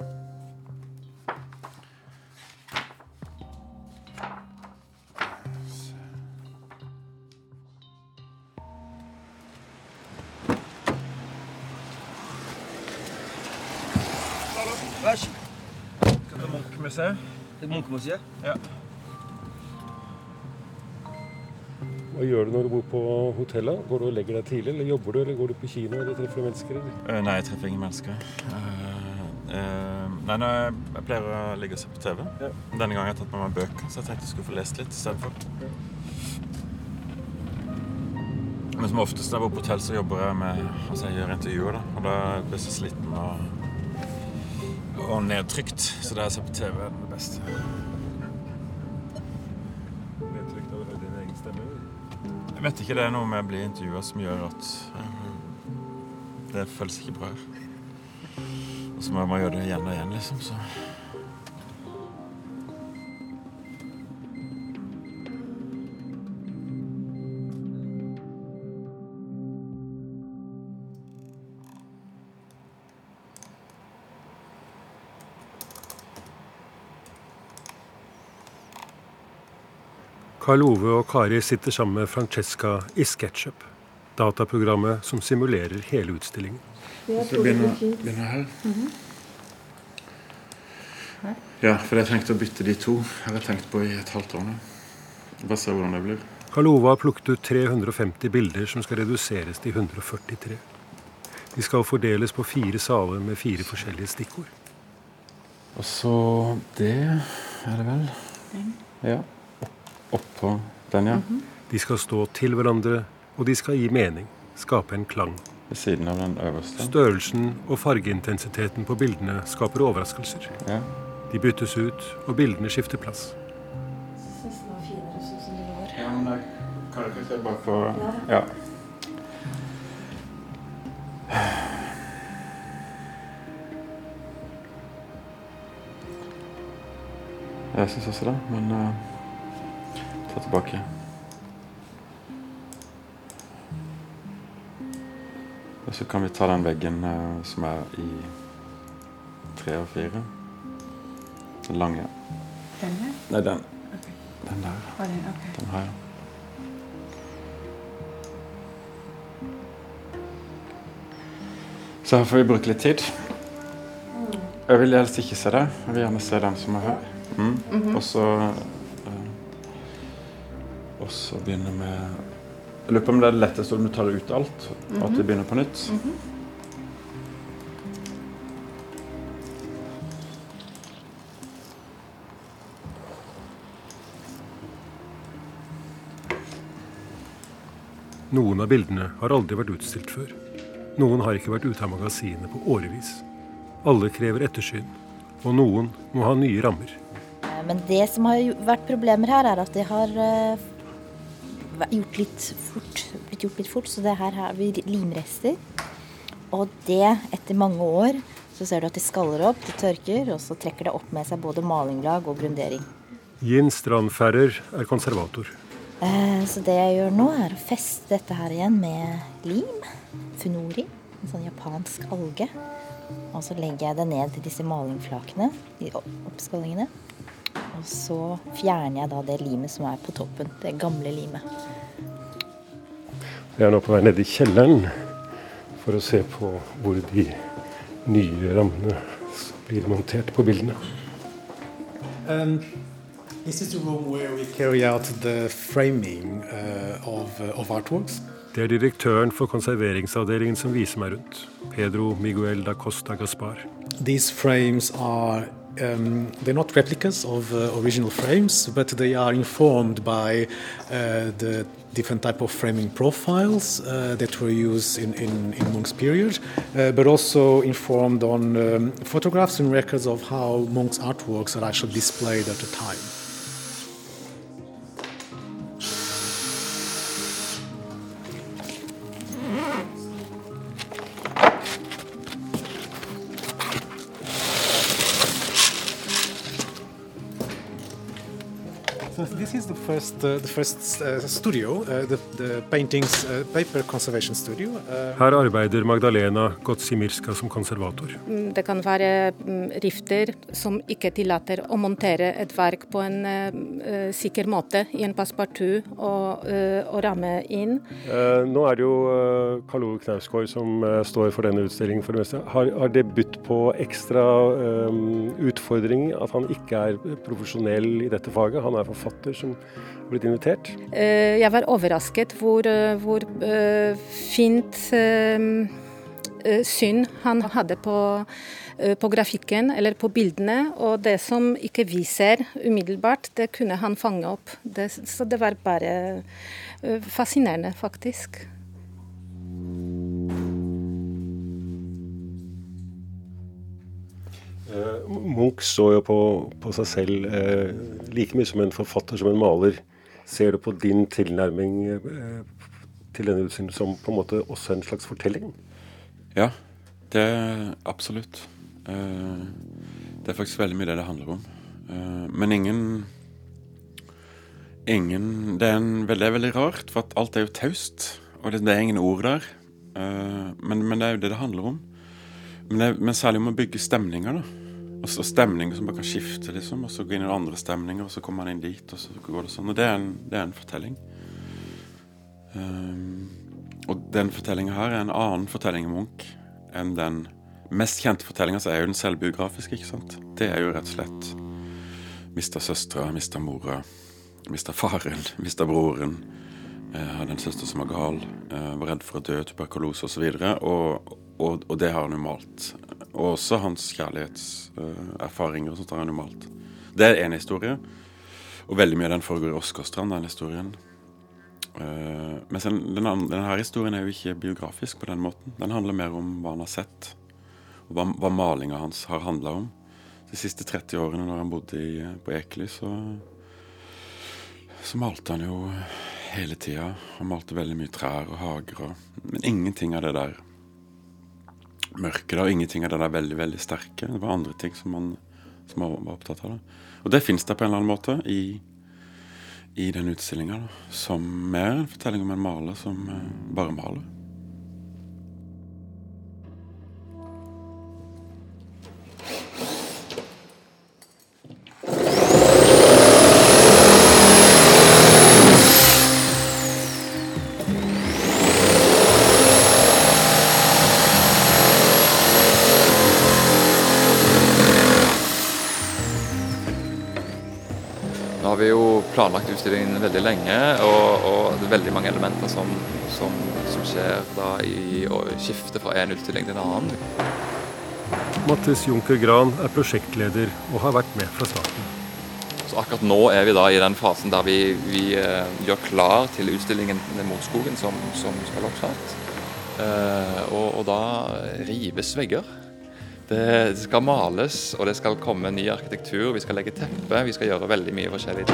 Munchmuseet. Til Munchmuseet? Ja. Hva gjør du når du bor på hotellet? Går du og legger deg tidlig, eller jobber du, eller går du på kino eller treffer du mennesker? Eller? Uh, nei, jeg treffer ingen mennesker. Uh, uh, Nei, nå, Jeg pleier å ligge og se på TV. Ja. Denne gangen har jeg tatt med meg bøker, så jeg tenkte jeg skulle få lest litt istedenfor. Men som oftest når jeg bor på hotell, så jobber jeg med altså jeg gjør intervjuer. da, Og da blir jeg så sliten og, og nedtrykt. Så det jeg ser på TV, er det beste. Nedtrykt av din egen stemme? Jeg vet ikke, det er noe med å bli intervjua som gjør at eh, det føles ikke bra. Og så må jeg gjøre det igjen og igjen, liksom. Så. Karl Ove og Kari sitter sammen med Francesca i SketchUp, dataprogrammet som simulerer hele utstillingen. Så begynner, begynner her. Ja, for jeg tenkte å bytte de to. Har jeg tenkt på i et halvt år nå. Bare se hvordan det blir. Karl Ove har plukket ut 350 bilder som skal reduseres til 143. De skal fordeles på fire saler med fire forskjellige stikkord. Og så det er det vel. Ja. Opp- Oppå den, ja. De skal stå til hverandre, og de skal gi mening, skape en klang. Ved siden av den øverste. Størrelsen og fargeintensiteten på bildene skaper overraskelser. Ja. De byttes ut, og bildene skifter plass. Ja, men da kan ikke se bare på Ja. Jeg syns også det, men eh, ta tilbake. Og så kan vi ta den veggen eh, som er i tre og fire. Den lange. Den her? Nei, den. Den der. Oh, den? okay. Den her. Så her får vi bruke litt tid. Jeg vil helst ikke se det. Jeg vil gjerne se den som er her. Mm. Og så Og så begynner med Jeg lurer på om det er det letteste om du tar ut alt, og at vi begynner på nytt. Noen av bildene har aldri vært utstilt før. Noen har ikke vært ute av magasinet på årevis. Alle krever ettersyn, og noen må ha nye rammer. Eh, Men det som har vært problemer her, er at de har eh, gjort litt fort, blitt gjort litt fort. Så det her har vi limrester. Og det, etter mange år, så ser du at de skaller opp, de tørker, og så trekker det opp med seg både malinglag og grundering. Jin Strandfærer er konservator. Eh, Så det jeg gjør nå, er å feste dette her igjen med lim. Funori, en sånn japansk alge. Og så legger jeg det ned til disse malingflakene, de oppskallingene. Og så fjerner jeg da det limet som er på toppen, det gamle limet. Jeg er nå på vei ned i kjelleren for å se på hvor de nye rammene blir montert på bildene. Um, this is the room where we carry out the framing uh, of, uh, of artworks. Det er direktøren for konserveringsavdelingen som viser meg rundt. Pedro Miguel da Costa Gaspar. These frames are um, they're not replicas of uh, original frames, but they are informed by uh, the different type of framing profiles uh, that were used in, in, in Munch's period, uh, but also informed on um, photographs and records of how Munch's artworks are actually displayed at the time. This is the first, uh, the first uh, studio, uh, the, the paintings, uh, paper conservation studio. Uh, Her arbeider Magdalena Gotsimirska som konservator. Mm, Det kan være mm, rifter som ikke tillater å montere et verk på en eh, eh, sikker måte i en passepartout og, eh, og ramme inn. Eh, nå er det jo Karl Ove Knausgård som står for denne utstillingen. for det meste. Har, har det budt på ekstra utfordring at han ikke er profesjonell i dette faget? Han er forfatter som har blitt invitert. Eh, Jeg var overrasket hvor, eh, hvor eh, fint syn han hadde på, på, grafikken eller på bildene. Og det som ikke vi ser umiddelbart, det kunne han fange opp. Det, så det var bare fascinerende, faktisk. Munch så jo på, på seg selv eh, like mye som en forfatter som en maler. Ser du på din tilnærming eh, til denne utstillingen som på en måte også en slags fortelling? Ja, det absolutt. Eh, det er faktisk veldig mye det det handler om. Eh, men ingen Ingen Det er, er veldig rart, for alt er jo taust. Og det, det, er ingen ord der. Eh, men, men, det er jo det det handler om. Men, det, men særlig om å bygge stemninger. da og så stemninger som bare kan skifte, liksom. Og så gå inn i andre stemninger, og så kommer man inn dit, og så går det sånn. Og det er en, det er en fortelling. Um, og den fortellinga her er en annen fortelling om Munch enn den mest kjente fortellinga, så er jo den selvbiografiske, ikke sant. Det er jo rett og slett mista søstera, mista mora, mista faren, mista broren. Jeg hadde en søster som var gal, var redd for å dø, tuberkulose osv. Og, så og, og, og det har han jo malt og også hans kjærlighetserfaringer og har han jo malt. Det er én historie. Og veldig mye av den foregår i Åsgårdstrand, den historien. Uh, mens den, den, denne historien er jo ikke biografisk på den måten. Den handler mer om hva han har sett, og hva, hva malinga hans har handla om. De siste 30 årene når han bodde i, på Ekely, så, så malte han jo hele tida. Han malte veldig mye trær og hager, og, men ingenting av det der mørke og ingenting av det der veldig veldig sterke. Det var andre ting som man, som man var opptatt av. Da. Og det fins det på en eller annen måte i, i den utstillinga. Som mer en fortelling om en maler som uh, bare maler. Planlagt utstillingen veldig lenge, og, og det er veldig mange elementer som, som, som skjer da i skifte fra en utstilling til en annen. Mattis Junker Gran er prosjektleder og har vært med fra starten. Så akkurat nå er vi da i den fasen der vi, vi uh, gjør klar til utstillingen Motskogen som, som skal oppstarte. Uh, og, og da rives vegger. Det skal males, og det skal komme ny arkitektur. Vi skal legge teppe. Vi skal gjøre veldig mye forskjellig.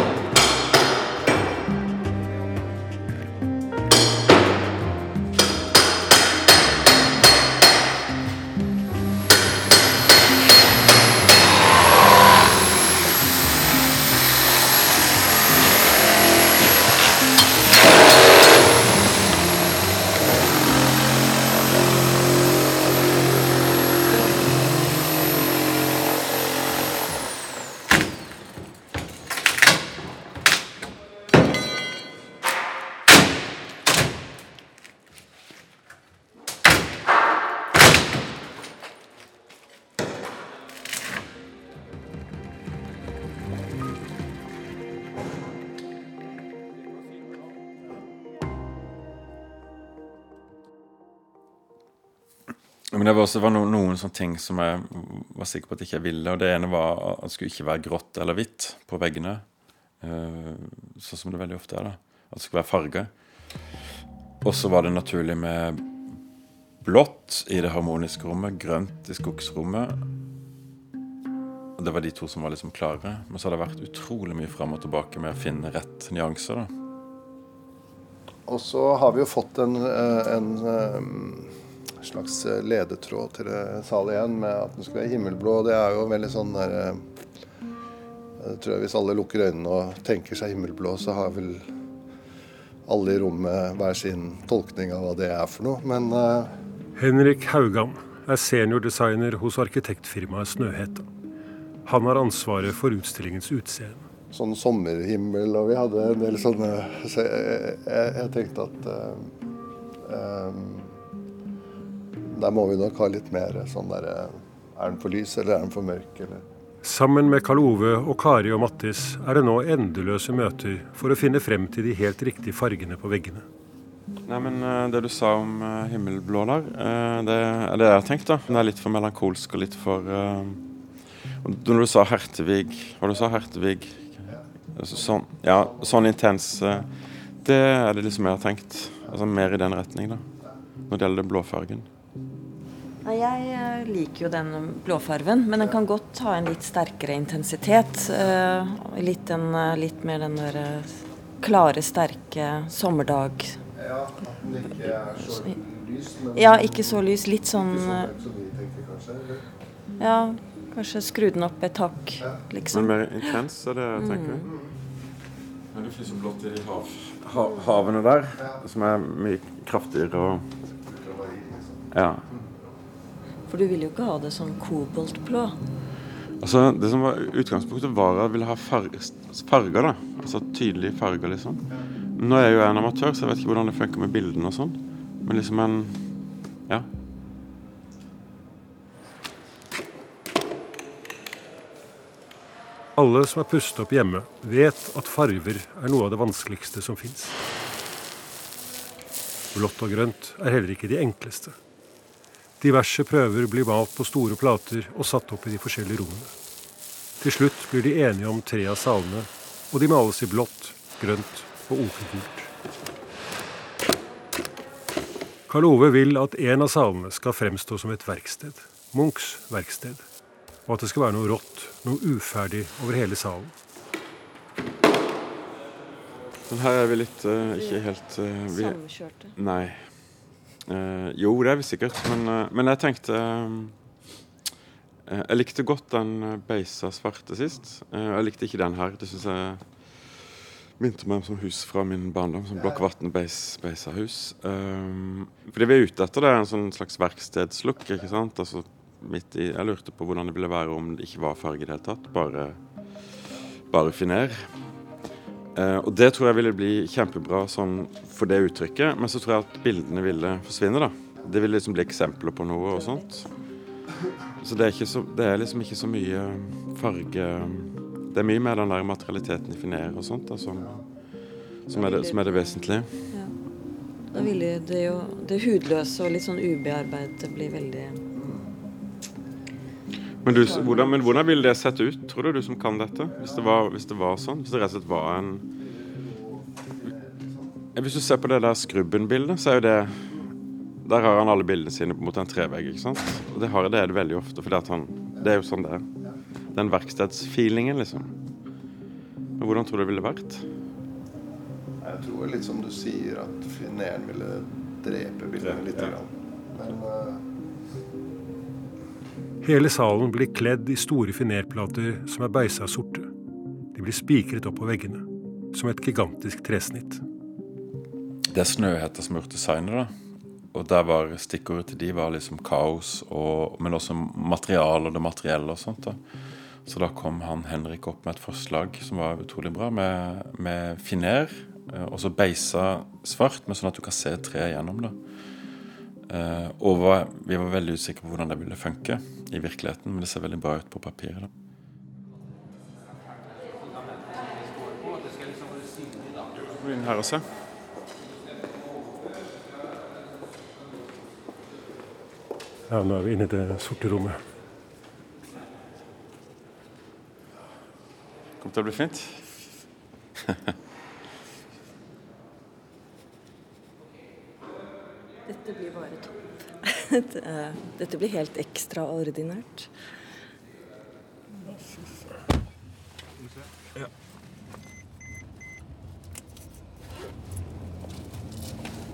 Det var også var noen, noen, sånne ting som jeg var sikker på at jeg ikke ville. Og det ene var at det skulle ikke være grått eller hvitt på veggene. Uh, sånn som det veldig ofte er. da At det skulle være farge. Og så var det naturlig med blått i det harmoniske rommet, grønt i skogsrommet. Og Det var de to som var liksom klare. Men så har det vært utrolig mye fram og tilbake med å finne rett nyanser. da Og så har vi jo fått en, eh, en eh, slags eh, ledetråd til sal igjen med at den skulle være himmelblå. Det er jo veldig sånn der eh, Jeg tror jeg Hvis alle lukker øynene og tenker seg himmelblå, så har vel alle i rommet hver sin tolkning av hva det er for noe. Men uh... Henrik Haugan er seniordesigner hos arkitektfirmaet Snøhetta. Han har ansvaret for utstillingens utseende. Sånn sommerhimmel, og vi hadde en del sånne Så jeg, jeg, jeg tenkte at uh, um, der må vi nok ha litt mer sånn der Er den for lys, eller er den for mørk, eller Sammen med Karl Ove og Kari og Mattis er det nå endeløse møter for å finne frem til de helt riktige fargene på veggene. Nei, men eh, Det du sa om uh, himmelblå der, det er det jeg har tenkt. da. Den er litt for melankolsk og litt for uh, Når du sa Hertevig Hva du sa Hertevig? Altså, sånn, ja, sånn intens Det er det liksom jeg har tenkt. Altså Mer i den retning, da. Når det gjelder blåfargen. Jeg liker jo den blåfarven, men den kan godt ha en litt sterkere intensitet. Litt, den, litt mer den der klare, sterke sommerdag ja, at den ikke er så lys. Men ja, ikke så lys. Litt sånn Ikke så som vi tenker, kanskje? Eller? Ja, kanskje skru den opp et hakk, liksom. Men mer intens er det jeg tenker. Mm. Ja, det finnes jo blått i hav, ha, havene der, som er mye kraftigere og Ja. For du vil jo ikke ha det sånn koboltblå. Altså, Det som var utgangspunktet, var at jeg ville ha farger, farger da. Altså tydelige farger, liksom. Nå er jeg jo en amatør, så jeg vet ikke hvordan det funker med bildene og sånn. Men liksom en Ja. Alle som har pustet opp hjemme, vet at farger er noe av det vanskeligste som fins. Blått og grønt er heller ikke de enkleste. Diverse prøver blir malt på store plater og satt opp i de forskjellige rommene. Til slutt blir de enige om tre av salene, og de males i blått, grønt og ofengult. Karl Ove vil at en av salene skal fremstå som et verksted, Munchs verksted, og at det skal være noe rått, noe uferdig over hele salen. Men her er vi litt uh, ikke helt uh, vi, Samkjørte? Nei. Uh, jo, det er vi sikkert, men, men jeg tenkte Jeg likte godt den beisa svarte sist. jeg likte ikke den her. Det syns jeg minte meg om som hus fra min barndom, som Blokkvatn Beisa-hus. Um, fordi vi er ute etter det, er en sånn slags verkstedslook. ikke sant? Altså, midt i, jeg lurte på hvordan det ville være om det ikke var farge i det hele tatt, bare, bare finer. Uh, og det tror jeg ville bli kjempebra sånn, for det uttrykket, men så tror jeg at bildene ville forsvinne. da. Det ville liksom bli eksempler på noe og sånt. Så det så, det er liksom ikke så mye farge det er mye mer den der materialiteten i finere og sånt da, som, som, er det, som, er det, vesentlige. Da ville det jo det hudløse og litt sånn ubearbeidet bli veldig men, du, hvordan, men hvordan ville det sett ut, tror du, du som kan dette? Hvis det var, hvis det var sånn? Hvis det rett og slett var en Hvis du ser på det der Skrubben-bildet, så er jo det Der har han alle bildene sine mot en trevegg, ikke sant? Og det, har, det er det veldig ofte, for det er jo sånn det er den verkstedsfeelingen, liksom. Men hvordan tror du det ville vært? Jeg tror litt som du sier, at fineren ville drepe bildet litt. Ja. Men uh... Hele salen blir kledd i store finerplater som er beisa sorte. De blir spikret opp på veggene, som et gigantisk tresnitt. Det er Snøhetta som har gjort designet, da. Og der var stikkordet til de var liksom kaos, og, men også material og det materielle og sånt. da. Så da kom han Henrik opp med et forslag som var utrolig bra, med, med finer. Eh, og så beisa svart, men sånn at du kan se treet gjennom. da. Eh, og var, vi var veldig usikre på hvordan det ville funke i virkeligheten, men det ser veldig bra ut på papiret. Kom inn her og se. Ja, nå er vi inne i det sorte rommet. Kommer til å bli fint. Dette blir bare topp. Dette blir helt ekstraordinært. Ja.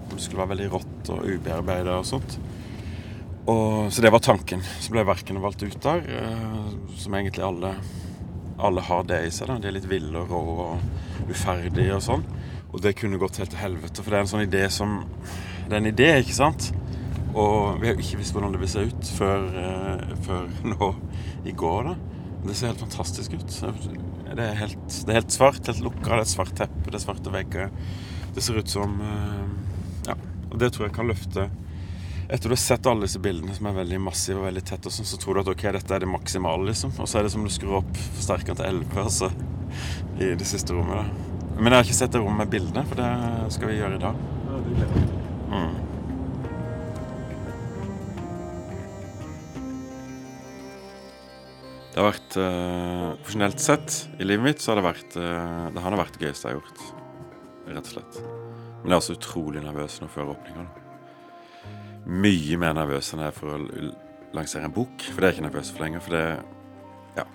Det skulle være veldig rått og ubearbeida og sånt. Og, så det var tanken. Så ble verkene valgt ut der, eh, som egentlig alle alle har det i seg. da, De er litt ville og rå og uferdige og sånn. Og det kunne gått helt til helvete, for det er en sånn idé som Det er en idé, ikke sant? Og vi har ikke visst hvordan det vil se ut før, uh, før nå i går. da. Det ser helt fantastisk ut. Det er helt, det er helt svart, helt lukka, det er et svart teppe, det er svarte vegger. Det ser ut som uh, Ja. Og det tror jeg kan løfte etter du har sett alle disse bildene som er veldig massive og veldig tette, sånn, så tror du at ok, dette er det maksimale, liksom. Og så er det som du skrur opp forsterkeren til 11 altså, i det siste rommet. Da. Men jeg har ikke sett det rommet med bildene, for det skal vi gjøre i dag. Ja, det gleder jeg Mm. Det har vært uh, Profesjonelt sett i livet mitt så har det vært uh, Det har vært det gøyeste jeg har gjort. Rett og slett. Men jeg er også utrolig nervøs nå før åpninga. Mye mer nervøs enn jeg er for å lansere en bok. For det er jeg ikke nervøs for lenger. For det Ja.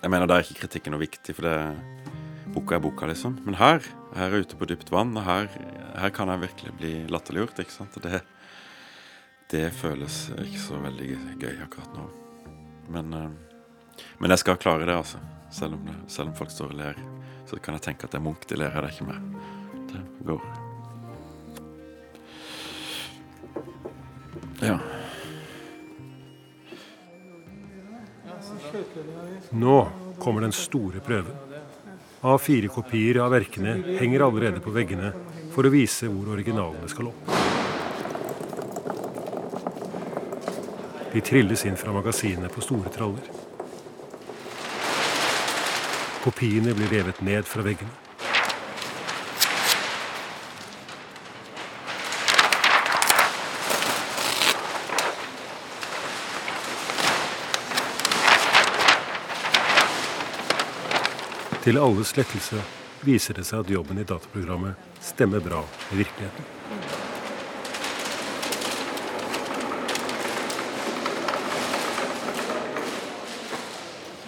Jeg mener da er ikke kritikken noe viktig, for det boka er boka, liksom. Men her, her er ute på dypt vann, og her, her kan jeg virkelig bli latterliggjort. ikke sant? Det, det føles ikke så veldig gøy akkurat nå. Men, uh, men jeg skal klare det, altså. Selv om, selv om folk står og ler, så kan jeg tenke at det er Munch de ler av, det er ikke mer. Det går. Ja. Nå kommer den store prøven. A4-kopier av verkene henger allerede på veggene for å vise hvor originalene skal opp. De trilles inn fra magasinene på store traller. Kopiene blir revet ned fra veggene. Til alles lettelse viser det seg at jobben i dataprogrammet stemmer bra med virkeligheten.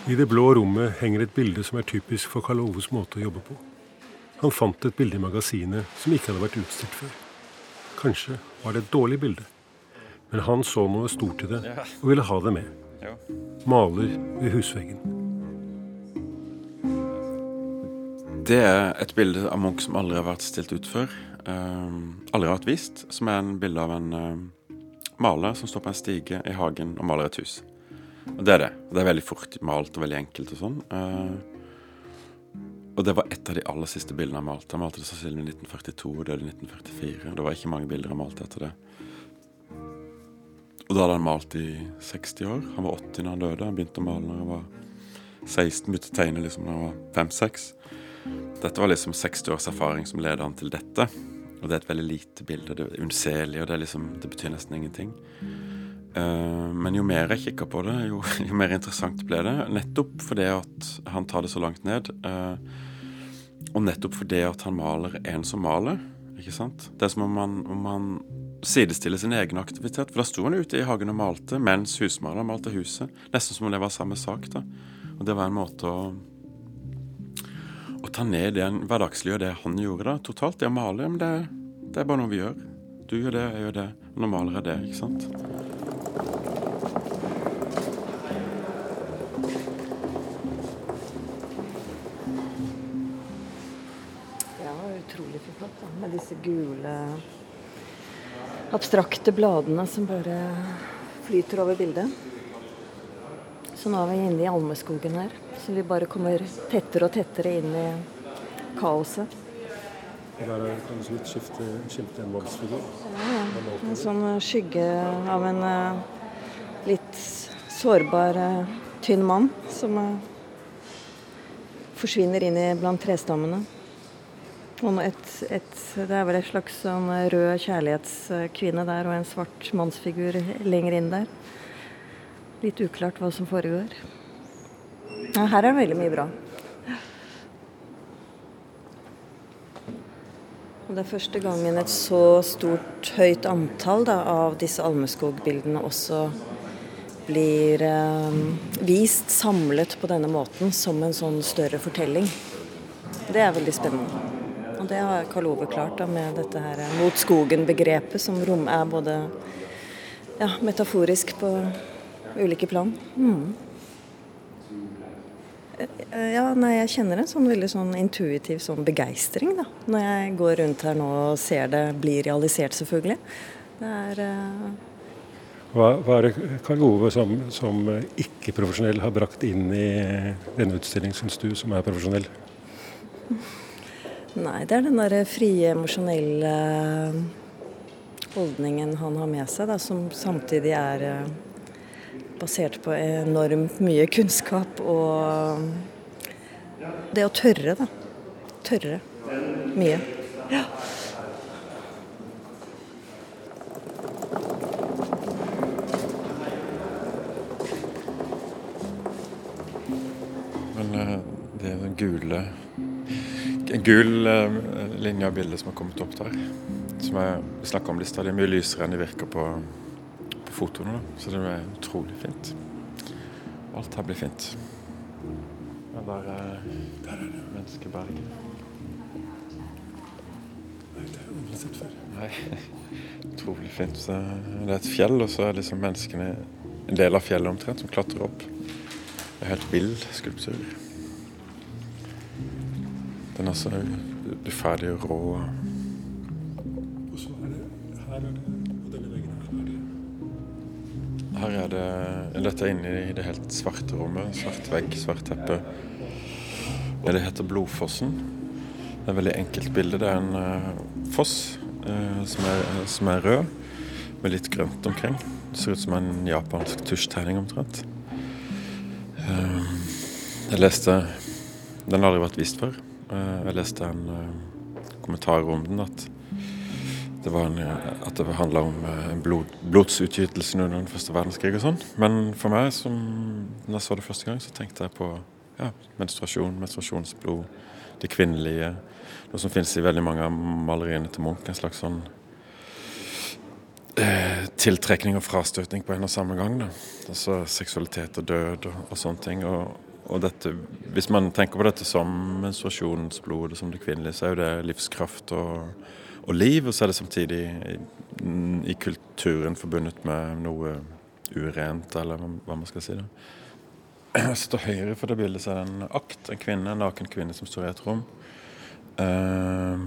I det blå rommet henger et bilde som er typisk for Karl Oves måte å jobbe på. Han fant et bilde i magasinet som ikke hadde vært utstilt før. Kanskje var det et dårlig bilde, men han så noe stort i det og ville ha det med. Maler ved husveggen. Det er et bilde av Munch som aldri har vært stilt ut før. Um, aldri har vært vist. Som er en bilde av en um, maler som står på en stige i hagen og maler et hus. Og Det er det. Det er veldig fort malt og veldig enkelt og sånn. Uh, og det var et av de aller siste bildene jeg malte. Jeg malte det sannsynligvis i 1942 og døde i 1944. Det var ikke mange bilder jeg malte etter det. Og da hadde han malt i 60 år. Han var 80 når han døde. Han begynte å male når han var 16, begynte å tegne liksom når han var 5-6. Dette var liksom 60 års erfaring som ledet han til dette. Og det er et veldig lite bilde. Det er unnselig, og det, liksom, det, betyr nesten ingenting. Uh, men jo mer jeg kikka på det, jo, jo, mer interessant ble det. Nettopp fordi at han tar det så langt ned. Uh, og nettopp fordi at han maler en som maler. Ikke sant? Det er som om han, om han sidestiller sin egen aktivitet. For da sto han ute i hagen og malte mens husmaler malte huset. Nesten som om det var samme sak. da. Og det var en måte å å ta ned det hverdagslige og det han gjorde, da, totalt. Det å male, det, det, er bare noe vi gjør. Du gjør det, jeg gjør det. Nå maler jeg det, ikke sant? Disse gule abstrakte bladene som bare flyter over bildet. Så nå er vi inne i Almeskogen her. Så vi bare kommer tettere og tettere inn i kaoset. Der er det kanskje litt skifte, i en voldsfigur. Ja, ja. En sånn skygge av en uh, litt sårbar, uh, tynn mann som uh, forsvinner inn i blant trestammene. Og et, et, det er vel en slags sånn rød kjærlighetskvinne der og en svart mannsfigur lenger inn der. Litt uklart hva som foregår. Ja, her er det veldig mye bra. Det er første gangen et så stort, høyt antall da, av disse Almeskog-bildene også blir eh, vist samlet på denne måten som en sånn større fortelling. Det er veldig spennende. Og det har Karl Ove klart da, med dette her mot skogen-begrepet, som rom er både ja, metaforisk på ulike plan. Mm. Ja, nei, jeg kjenner en sånn veldig sånn intuitiv sånn begeistring da. Når jeg går rundt her nå og ser det bli realisert, selvfølgelig. Det er uh... hva, hva, er det Karl Ove som, som ikke-profesjonell har brakt inn i denne utstillingen, syns du, som er profesjonell? Nei, det er den derre frie, emosjonelle eh, holdningen han har med seg, da, som samtidig er eh, basert på enormt mye kunnskap og det å tørre, da. Tørre mye. Ja. Men eh, det gule gul uh, linje av bildet som har kommet opp der. Som jeg snakka om lista, de er mye lysere enn de virker på, på fotoene. Da. Så det er utrolig fint. Alt her blir fint. Ja, der, er, der er det menneskeberget. Nei, det har jeg aldri sett før. Nei, utrolig fint. Så det er et fjell, og så er liksom menneskene en del av fjellet omtrent som klatrer opp. Det er helt vill skulptur. Den er så uferdig og rå. Og så er det her er det, og denne veggen her er det Her er det Dette er inne i det helt svarte rommet. Svart vegg, svart teppe. Det heter Blodfossen. Det er et veldig enkelt bilde. Det er en uh, foss uh, som, er, som, er, rød, med litt grønt omkring. Det ser ut som en japansk tusjtegning omtrent. Uh, jeg leste Den har aldri vært vist før. Jeg leste en kommentar om den at det var at det handla om blod, blodsutgytelsen under den første verdenskrig og sånn. Men for meg, som da jeg så det første gang, så tenkte jeg på ja, menstruasjon, menstruasjonsblod, det kvinnelige. Noe som finnes i veldig mange av maleriene til Munch. En slags sånn eh, tiltrekning og frastøtning på en og samme gang. Da. Altså seksualitet og død og, og sånne ting. Og, og dette, hvis man tenker på dette som menstruasjonsblodet, som det kvinnelige, så er jo det livskraft og, og liv. Og så er det samtidig i, i kulturen forbundet med noe urent, eller hva man skal si. da. Så til høyre for det bildet så er det en akt, en kvinne, en naken kvinne som står i et rom. Uh,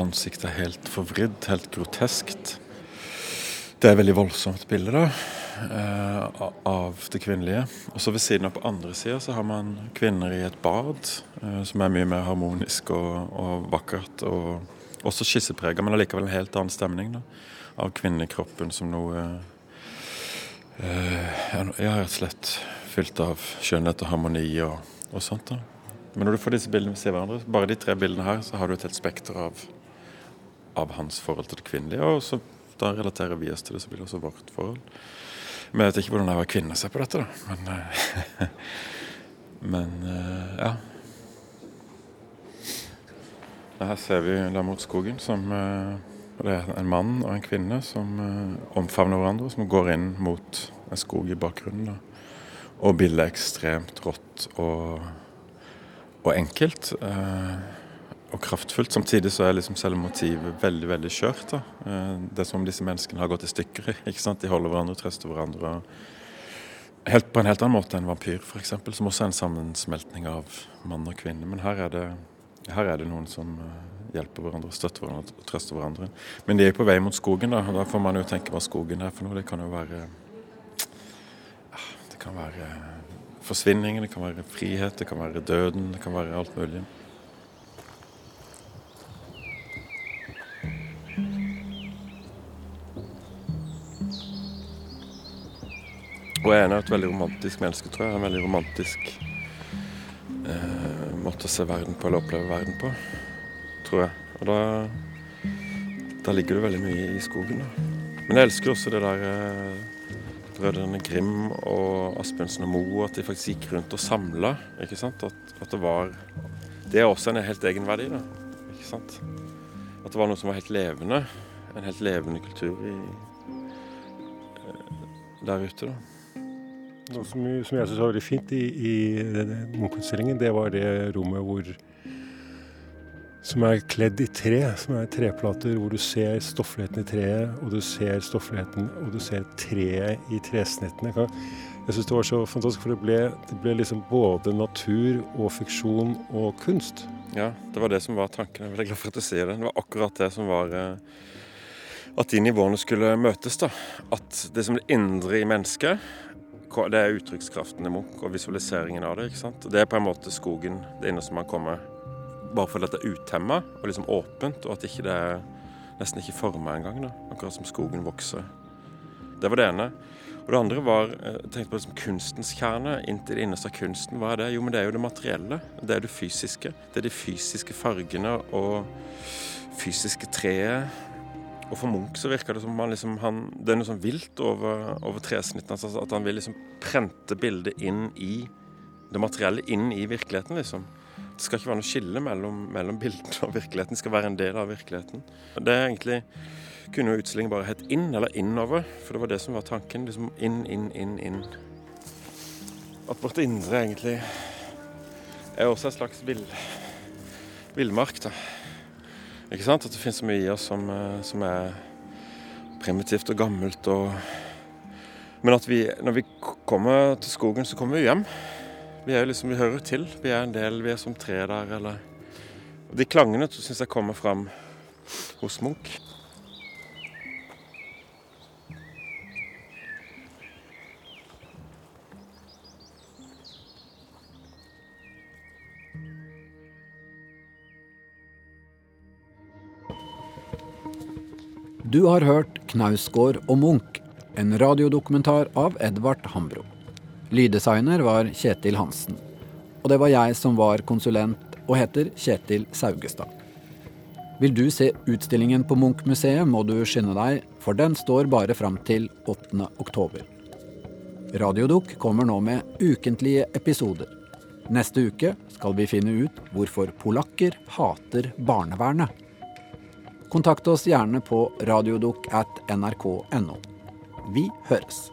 ansiktet er helt forvridd, helt groteskt. Det er et veldig voldsomt bilde da, uh, av det kvinnelige. Og så ved siden av på andre sida så har man kvinner i et bad, eh, som er mye mer harmonisk og, og vakkert. Og også skisseprega, men allikevel en helt annen stemning da, av kvinnekroppen som noe ja, rett og slett fylt av skjønnhet og harmoni og, og sånt. da. Men når du får disse bildene ved hverandre, bare de tre bildene her, så har du et helt spekter av, av, hans forhold til det kvinnelige. Og så da relaterer vi oss til det, så blir det også vårt forhold. Men jeg vet ikke hvordan det er å være kvinne og se på dette, da. Men, eh, men eh, ja. Her ser vi der mot skogen som eh, Det er en mann og en kvinne som omfavner hverandre, som går inn mot en skog i bakgrunnen. da. Og bildet er ekstremt rått og, og enkelt. Eh, og kraftfullt. Samtidig så er liksom selve motivet veldig veldig skjørt. da. Eh, det som om disse menneskene har gått i stykker. ikke sant? De holder hverandre, trøster hverandre. Helt, på en helt annen måte enn vampyr, f.eks., som også er en sammensmeltning av mann og kvinne. Men her er det, her er det noen som hjelper hverandre, støtter hverandre og trøster hverandre. Men de er på vei mot skogen, da. Da får man jo tenke hva skogen er for noe. Det kan jo være det kan være forsvinningen, det kan være frihet, det kan være døden, det kan være alt mulig. Jeg er et veldig romantisk menneske, tror jeg. En veldig romantisk eh, måte å se verden på, eller oppleve verden på, tror jeg. Og da, da ligger det veldig mye i skogen. Da. Men jeg elsker også det der eh, brødrene Grim og Asbjørnsen og Moe, at de faktisk gikk rundt og samla. Ikke sant? At, at, det var Det er også en helt egen verdi, da. Ikke sant? At det var noe som var helt levende. En helt levende kultur i, eh, der ute, da. Noe som, som jeg syns var veldig fint i, i Munch-utstillingen, det var det rommet hvor som er kledd i tre, som er treplater hvor du ser stoffligheten i treet, og du ser stoffligheten, og du ser treet i tresnittene. Jeg syns det var så fantastisk, for det ble, det ble, liksom både natur og fiksjon og kunst. Ja, det var det som var tanken. Jeg er veldig glad for at du sier det. Det var akkurat det som var eh, At de nivåene skulle møtes. da. At det som det indre i mennesket, det er uttrykkskraften i Munch og visualiseringen av det. ikke sant? Det er på en måte skogen, det innerste man kommer bare fordi det er utemma og liksom åpent, og at ikke det er nesten ikke forma engang. Da. Akkurat som skogen vokser. Det var det ene. Og det andre var eh, tenkte på liksom kunstens kjerne. Inntil det innerste av kunsten. Hva er det? Jo, men det er jo det materielle. Det er det fysiske. Det er de fysiske fargene og fysiske treet. Og for Munch så virker det som han liksom han, Det er noe sånn vilt over, over tresnittene. Altså at han vil liksom prente bildet inn i det materielle, inn i virkeligheten, liksom. Det skal ikke være noe skille mellom, mellom bildet og virkeligheten. Det skal være en del av virkeligheten. Det er egentlig kunne jo utstillingen bare hett Inn, eller Innover, for det var det som var tanken. liksom Inn, inn, inn, inn. At vårt indre egentlig er også en slags vill, villmark, da. Ikke sant? At det finnes så mye i oss som, eh, som er primitivt og gammelt og Men at vi, når vi kommer til skogen, så kommer vi hjem. Vi er jo liksom, vi hører til. Vi er en del, vi er som tre der, eller De klangene syns jeg kommer fram hos Munch. Du har hørt 'Knausgård og Munch', en radiodokumentar av Edvard Hambro. Lyddesigner var Kjetil Hansen. Og det var jeg som var konsulent og heter Kjetil Saugestad. Vil du se utstillingen på Munch-museet, må du skynde deg, for den står bare fram til 8. oktober. Radiodukk kommer nå med ukentlige episoder. Neste uke skal vi finne ut hvorfor polakker hater barnevernet. Kontakt oss gjerne på radiodukk at nrk.no. Vi høres.